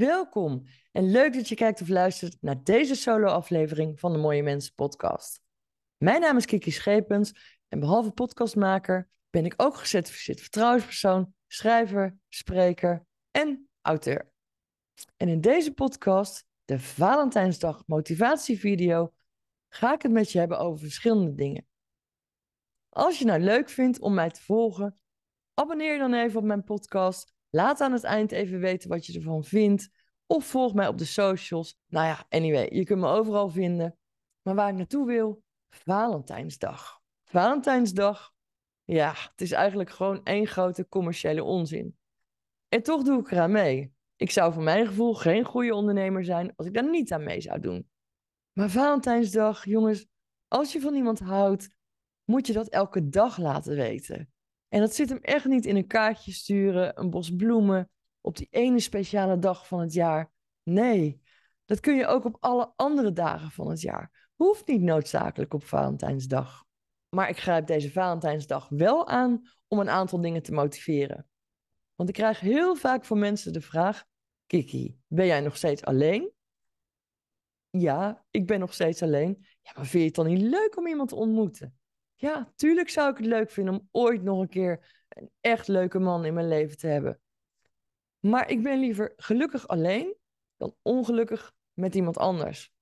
Welkom en leuk dat je kijkt of luistert naar deze solo-aflevering van de Mooie Mensen podcast. Mijn naam is Kiki Schepens en behalve podcastmaker ben ik ook gecertificeerd vertrouwenspersoon, schrijver, spreker en auteur. En in deze podcast, de Valentijnsdag motivatievideo, ga ik het met je hebben over verschillende dingen. Als je nou leuk vindt om mij te volgen, abonneer je dan even op mijn podcast. Laat aan het eind even weten wat je ervan vindt. Of volg mij op de socials. Nou ja, anyway, je kunt me overal vinden. Maar waar ik naartoe wil, Valentijnsdag. Valentijnsdag, ja, het is eigenlijk gewoon één grote commerciële onzin. En toch doe ik eraan mee. Ik zou voor mijn gevoel geen goede ondernemer zijn als ik daar niet aan mee zou doen. Maar Valentijnsdag, jongens, als je van iemand houdt, moet je dat elke dag laten weten. En dat zit hem echt niet in een kaartje sturen, een bos bloemen, op die ene speciale dag van het jaar. Nee, dat kun je ook op alle andere dagen van het jaar. Hoeft niet noodzakelijk op Valentijnsdag. Maar ik grijp deze Valentijnsdag wel aan om een aantal dingen te motiveren. Want ik krijg heel vaak van mensen de vraag: Kiki, ben jij nog steeds alleen? Ja, ik ben nog steeds alleen. Ja, maar vind je het dan niet leuk om iemand te ontmoeten? Ja, tuurlijk zou ik het leuk vinden om ooit nog een keer een echt leuke man in mijn leven te hebben. Maar ik ben liever gelukkig alleen dan ongelukkig met iemand anders.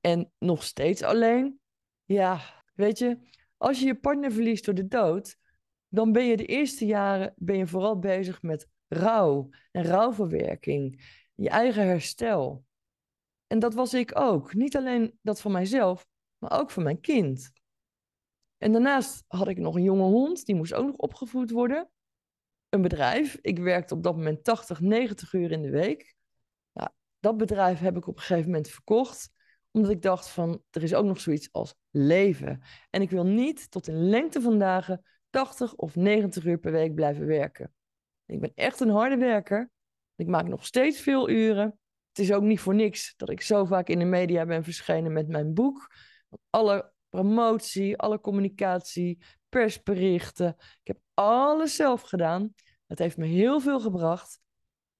En nog steeds alleen? Ja, weet je, als je je partner verliest door de dood, dan ben je de eerste jaren ben je vooral bezig met rouw en rouwverwerking, je eigen herstel. En dat was ik ook. Niet alleen dat van mijzelf, maar ook van mijn kind. En daarnaast had ik nog een jonge hond, die moest ook nog opgevoed worden. Een bedrijf. Ik werkte op dat moment 80, 90 uur in de week. Dat bedrijf heb ik op een gegeven moment verkocht, omdat ik dacht van, er is ook nog zoiets als leven. En ik wil niet tot in lengte van dagen 80 of 90 uur per week blijven werken. Ik ben echt een harde werker. Ik maak nog steeds veel uren. Het is ook niet voor niks dat ik zo vaak in de media ben verschenen met mijn boek. Alle promotie, alle communicatie, persberichten. Ik heb alles zelf gedaan. Het heeft me heel veel gebracht.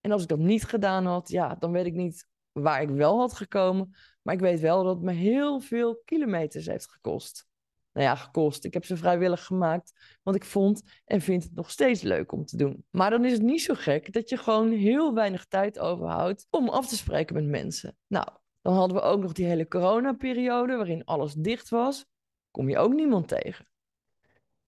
En als ik dat niet gedaan had, ja, dan weet ik niet waar ik wel had gekomen. Maar ik weet wel dat het me heel veel kilometers heeft gekost. Nou ja, gekost. Ik heb ze vrijwillig gemaakt, want ik vond en vind het nog steeds leuk om te doen. Maar dan is het niet zo gek dat je gewoon heel weinig tijd overhoudt om af te spreken met mensen. Nou, dan hadden we ook nog die hele coronaperiode waarin alles dicht was. Kom je ook niemand tegen.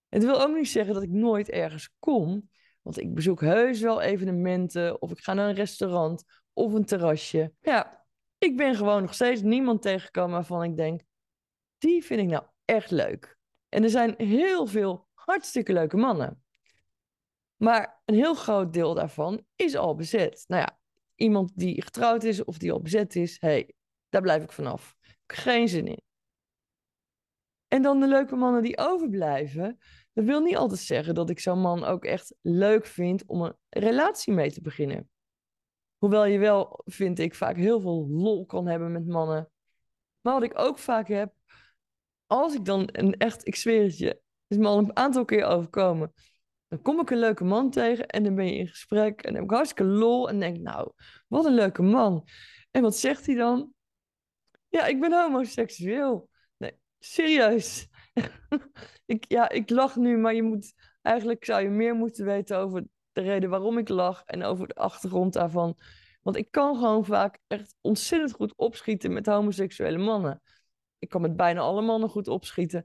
Het wil ook niet zeggen dat ik nooit ergens kom, want ik bezoek heus wel evenementen of ik ga naar een restaurant of een terrasje. Ja, ik ben gewoon nog steeds niemand tegengekomen waarvan ik denk, die vind ik nou echt leuk. En er zijn heel veel hartstikke leuke mannen. Maar een heel groot deel daarvan is al bezet. Nou ja, iemand die getrouwd is of die al bezet is, hey, daar blijf ik vanaf. Geen zin in. En dan de leuke mannen die overblijven. Dat wil niet altijd zeggen dat ik zo'n man ook echt leuk vind om een relatie mee te beginnen. Hoewel je wel, vind ik, vaak heel veel lol kan hebben met mannen. Maar wat ik ook vaak heb, als ik dan een echt, ik zweer het je, is me al een aantal keer overkomen. Dan kom ik een leuke man tegen en dan ben je in gesprek en dan heb ik hartstikke lol en denk, nou, wat een leuke man. En wat zegt hij dan? Ja, ik ben homoseksueel. Nee, serieus. ik, ja, ik lach nu, maar je moet, eigenlijk zou je meer moeten weten over de reden waarom ik lach en over de achtergrond daarvan. Want ik kan gewoon vaak echt ontzettend goed opschieten met homoseksuele mannen. Ik kan met bijna alle mannen goed opschieten,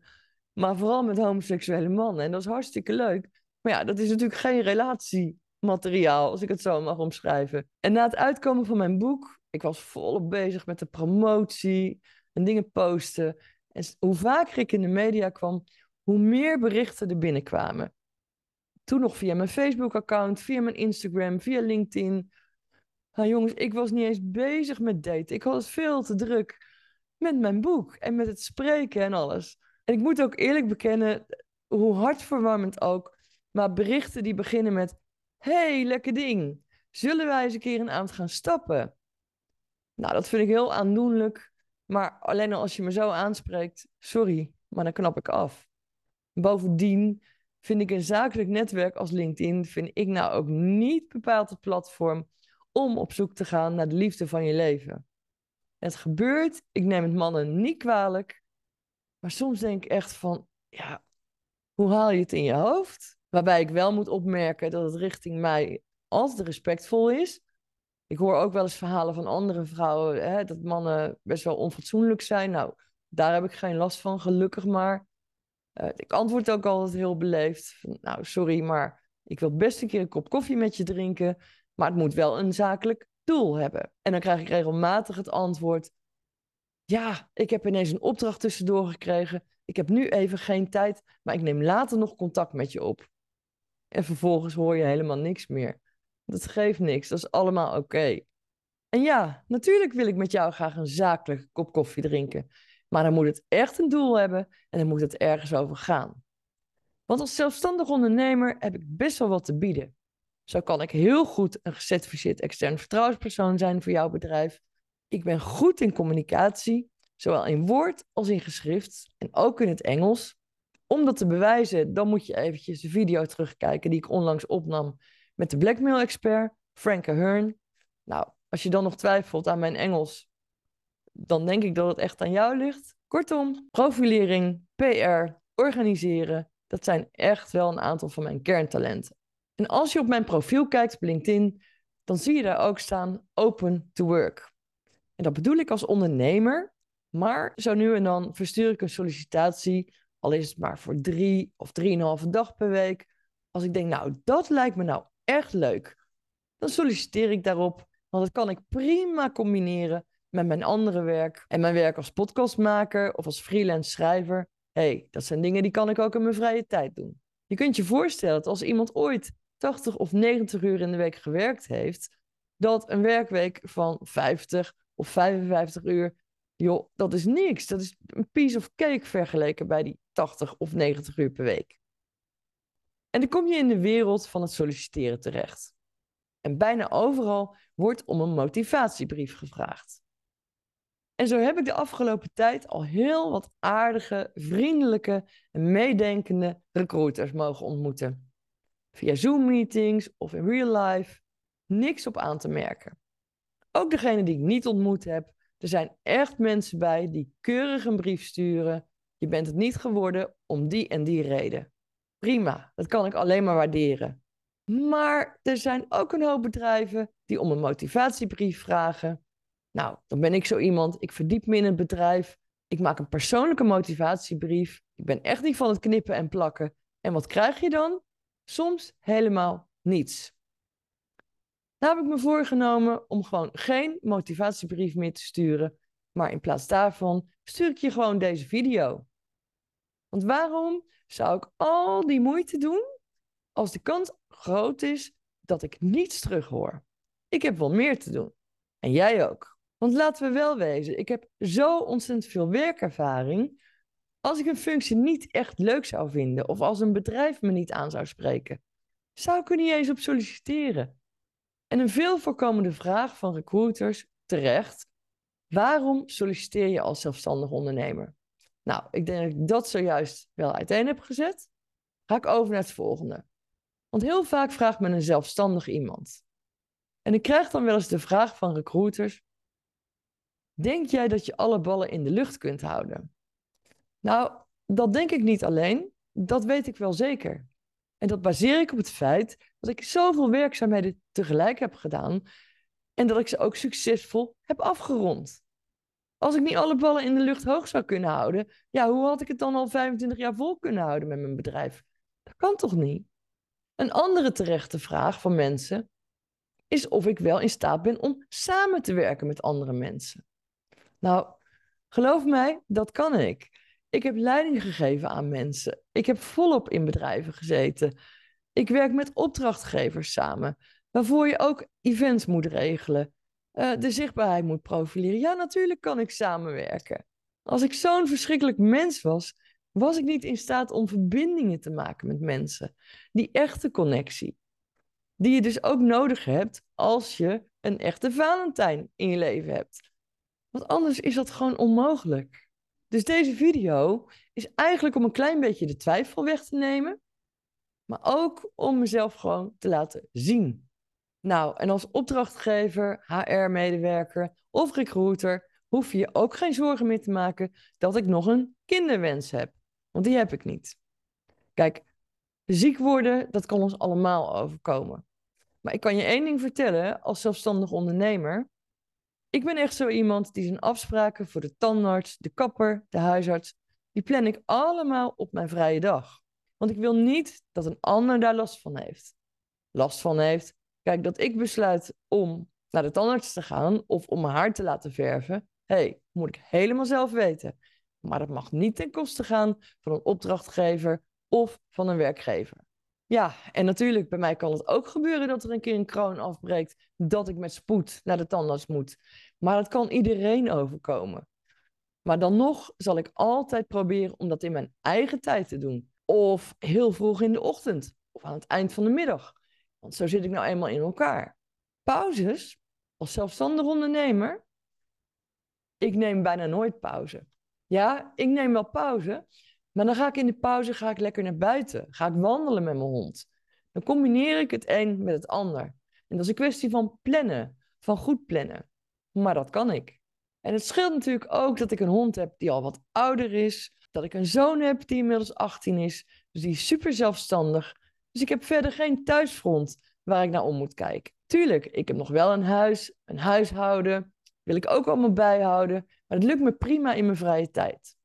maar vooral met homoseksuele mannen. En dat is hartstikke leuk. Maar ja, dat is natuurlijk geen relatiemateriaal, als ik het zo mag omschrijven. En na het uitkomen van mijn boek, ik was volop bezig met de promotie en dingen posten. En hoe vaker ik in de media kwam, hoe meer berichten er binnenkwamen. Toen nog via mijn Facebook-account, via mijn Instagram, via LinkedIn. Nou jongens, ik was niet eens bezig met daten. Ik het veel te druk met mijn boek en met het spreken en alles. En ik moet ook eerlijk bekennen, hoe hartverwarmend ook, maar berichten die beginnen met: Hey, lekker ding. Zullen wij eens een keer een avond gaan stappen? Nou, dat vind ik heel aandoenlijk. Maar alleen als je me zo aanspreekt, sorry, maar dan knap ik af. Bovendien vind ik een zakelijk netwerk als LinkedIn, vind ik nou ook niet bepaald het platform om op zoek te gaan naar de liefde van je leven. Het gebeurt, ik neem het mannen niet kwalijk, maar soms denk ik echt van, ja, hoe haal je het in je hoofd? Waarbij ik wel moet opmerken dat het richting mij altijd respectvol is. Ik hoor ook wel eens verhalen van andere vrouwen, hè, dat mannen best wel onfatsoenlijk zijn. Nou, daar heb ik geen last van, gelukkig maar. Uh, ik antwoord ook altijd heel beleefd. Nou, sorry, maar ik wil best een keer een kop koffie met je drinken. Maar het moet wel een zakelijk doel hebben. En dan krijg ik regelmatig het antwoord: Ja, ik heb ineens een opdracht tussendoor gekregen. Ik heb nu even geen tijd, maar ik neem later nog contact met je op. En vervolgens hoor je helemaal niks meer. Dat geeft niks, dat is allemaal oké. En ja, natuurlijk wil ik met jou graag een zakelijke kop koffie drinken. Maar dan moet het echt een doel hebben en dan moet het ergens over gaan. Want als zelfstandig ondernemer heb ik best wel wat te bieden. Zo kan ik heel goed een gecertificeerd extern vertrouwenspersoon zijn voor jouw bedrijf. Ik ben goed in communicatie, zowel in woord als in geschrift en ook in het Engels. Om dat te bewijzen, dan moet je eventjes de video terugkijken die ik onlangs opnam met de blackmail-expert Frank Ahern. Nou, als je dan nog twijfelt aan mijn Engels, dan denk ik dat het echt aan jou ligt. Kortom, profilering, PR, organiseren, dat zijn echt wel een aantal van mijn kerntalenten. En als je op mijn profiel kijkt op LinkedIn, dan zie je daar ook staan open to work. En dat bedoel ik als ondernemer, maar zo nu en dan verstuur ik een sollicitatie, al is het maar voor drie of drieënhalve dag per week. Als ik denk, nou, dat lijkt me nou echt leuk, dan solliciteer ik daarop, want dat kan ik prima combineren met mijn andere werk en mijn werk als podcastmaker of als freelance schrijver. hey, dat zijn dingen die kan ik ook in mijn vrije tijd doen. Je kunt je voorstellen dat als iemand ooit 80 of 90 uur in de week gewerkt heeft, dat een werkweek van 50 of 55 uur, joh, dat is niks. Dat is een piece of cake vergeleken bij die 80 of 90 uur per week. En dan kom je in de wereld van het solliciteren terecht. En bijna overal wordt om een motivatiebrief gevraagd. En zo heb ik de afgelopen tijd al heel wat aardige, vriendelijke en meedenkende recruiters mogen ontmoeten. Via Zoom-meetings of in real life, niks op aan te merken. Ook degene die ik niet ontmoet heb, er zijn echt mensen bij die keurig een brief sturen. Je bent het niet geworden om die en die reden. Prima, dat kan ik alleen maar waarderen. Maar er zijn ook een hoop bedrijven die om een motivatiebrief vragen. Nou, dan ben ik zo iemand. Ik verdiep me in het bedrijf. Ik maak een persoonlijke motivatiebrief. Ik ben echt niet van het knippen en plakken. En wat krijg je dan? Soms helemaal niets. Nou heb ik me voorgenomen om gewoon geen motivatiebrief meer te sturen. Maar in plaats daarvan stuur ik je gewoon deze video. Want waarom zou ik al die moeite doen als de kans groot is dat ik niets terughoor? Ik heb wel meer te doen. En jij ook. Want laten we wel wezen, ik heb zo ontzettend veel werkervaring. Als ik een functie niet echt leuk zou vinden of als een bedrijf me niet aan zou spreken, zou ik er niet eens op solliciteren. En een veel voorkomende vraag van recruiters, terecht, waarom solliciteer je als zelfstandig ondernemer? Nou, ik denk dat ik dat zojuist wel uiteen heb gezet. Ga ik over naar het volgende. Want heel vaak vraagt men een zelfstandig iemand. En ik krijg dan wel eens de vraag van recruiters: Denk jij dat je alle ballen in de lucht kunt houden? Nou, dat denk ik niet alleen, dat weet ik wel zeker. En dat baseer ik op het feit dat ik zoveel werkzaamheden tegelijk heb gedaan en dat ik ze ook succesvol heb afgerond. Als ik niet alle ballen in de lucht hoog zou kunnen houden, ja, hoe had ik het dan al 25 jaar vol kunnen houden met mijn bedrijf? Dat kan toch niet? Een andere terechte vraag van mensen is of ik wel in staat ben om samen te werken met andere mensen. Nou, geloof mij, dat kan ik. Ik heb leiding gegeven aan mensen. Ik heb volop in bedrijven gezeten. Ik werk met opdrachtgevers samen, waarvoor je ook events moet regelen, uh, de zichtbaarheid moet profileren. Ja, natuurlijk kan ik samenwerken. Als ik zo'n verschrikkelijk mens was, was ik niet in staat om verbindingen te maken met mensen. Die echte connectie. Die je dus ook nodig hebt als je een echte Valentijn in je leven hebt. Want anders is dat gewoon onmogelijk. Dus deze video is eigenlijk om een klein beetje de twijfel weg te nemen. Maar ook om mezelf gewoon te laten zien. Nou, en als opdrachtgever, HR-medewerker of recruiter hoef je je ook geen zorgen meer te maken dat ik nog een kinderwens heb. Want die heb ik niet. Kijk, ziek worden, dat kan ons allemaal overkomen. Maar ik kan je één ding vertellen als zelfstandig ondernemer. Ik ben echt zo iemand die zijn afspraken voor de tandarts, de kapper, de huisarts, die plan ik allemaal op mijn vrije dag. Want ik wil niet dat een ander daar last van heeft. Last van heeft. Kijk, dat ik besluit om naar de tandarts te gaan of om mijn haar te laten verven. Hé, hey, moet ik helemaal zelf weten. Maar dat mag niet ten koste gaan van een opdrachtgever of van een werkgever. Ja, en natuurlijk, bij mij kan het ook gebeuren dat er een keer een kroon afbreekt, dat ik met spoed naar de tandarts moet. Maar dat kan iedereen overkomen. Maar dan nog zal ik altijd proberen om dat in mijn eigen tijd te doen. Of heel vroeg in de ochtend, of aan het eind van de middag. Want zo zit ik nou eenmaal in elkaar. Pauzes, als zelfstandig ondernemer, ik neem bijna nooit pauze. Ja, ik neem wel pauze, maar dan ga ik in de pauze ga ik lekker naar buiten. Ga ik wandelen met mijn hond. Dan combineer ik het een met het ander. En dat is een kwestie van plannen, van goed plannen. Maar dat kan ik. En het scheelt natuurlijk ook dat ik een hond heb die al wat ouder is. Dat ik een zoon heb die inmiddels 18 is. Dus die is super zelfstandig. Dus ik heb verder geen thuisfront waar ik naar om moet kijken. Tuurlijk, ik heb nog wel een huis, een huishouden. Wil ik ook allemaal bijhouden. Maar dat lukt me prima in mijn vrije tijd.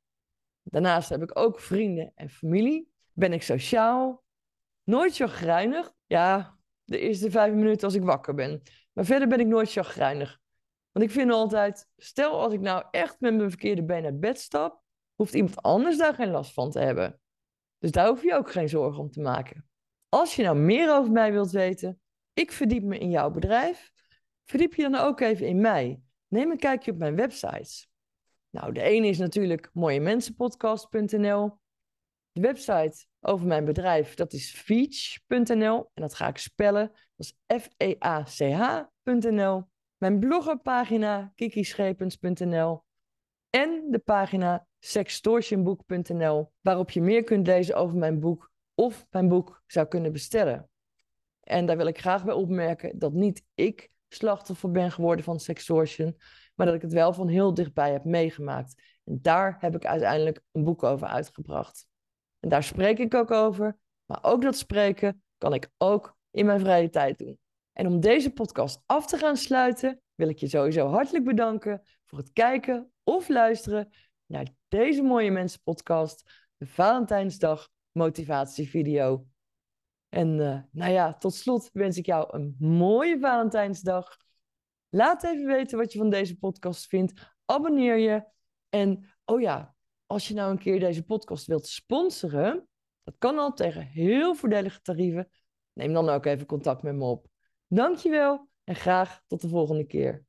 Daarnaast heb ik ook vrienden en familie. Ben ik sociaal. Nooit chagrijnig. Ja, de eerste vijf minuten als ik wakker ben. Maar verder ben ik nooit chagrijnig. Want ik vind altijd, stel als ik nou echt met mijn verkeerde been naar bed stap, hoeft iemand anders daar geen last van te hebben. Dus daar hoef je ook geen zorgen om te maken. Als je nou meer over mij wilt weten, ik verdiep me in jouw bedrijf, verdiep je dan ook even in mij. Neem een kijkje op mijn websites. Nou, de ene is natuurlijk mooiemensenpodcast.nl. De website over mijn bedrijf, dat is feach.nl. En dat ga ik spellen. Dat is F-E-A-C-H.nl. Mijn bloggerpagina kikischepens.nl. En de pagina sextortionboek.nl, waarop je meer kunt lezen over mijn boek of mijn boek zou kunnen bestellen. En daar wil ik graag bij opmerken dat niet ik slachtoffer ben geworden van sextortion, maar dat ik het wel van heel dichtbij heb meegemaakt. En daar heb ik uiteindelijk een boek over uitgebracht. En daar spreek ik ook over, maar ook dat spreken kan ik ook in mijn vrije tijd doen. En om deze podcast af te gaan sluiten, wil ik je sowieso hartelijk bedanken voor het kijken of luisteren naar deze mooie mensen podcast, de Valentijnsdag motivatievideo. En uh, nou ja, tot slot wens ik jou een mooie Valentijnsdag. Laat even weten wat je van deze podcast vindt. Abonneer je. En oh ja, als je nou een keer deze podcast wilt sponsoren, dat kan al tegen heel voordelige tarieven. Neem dan ook even contact met me op. Dankjewel en graag tot de volgende keer.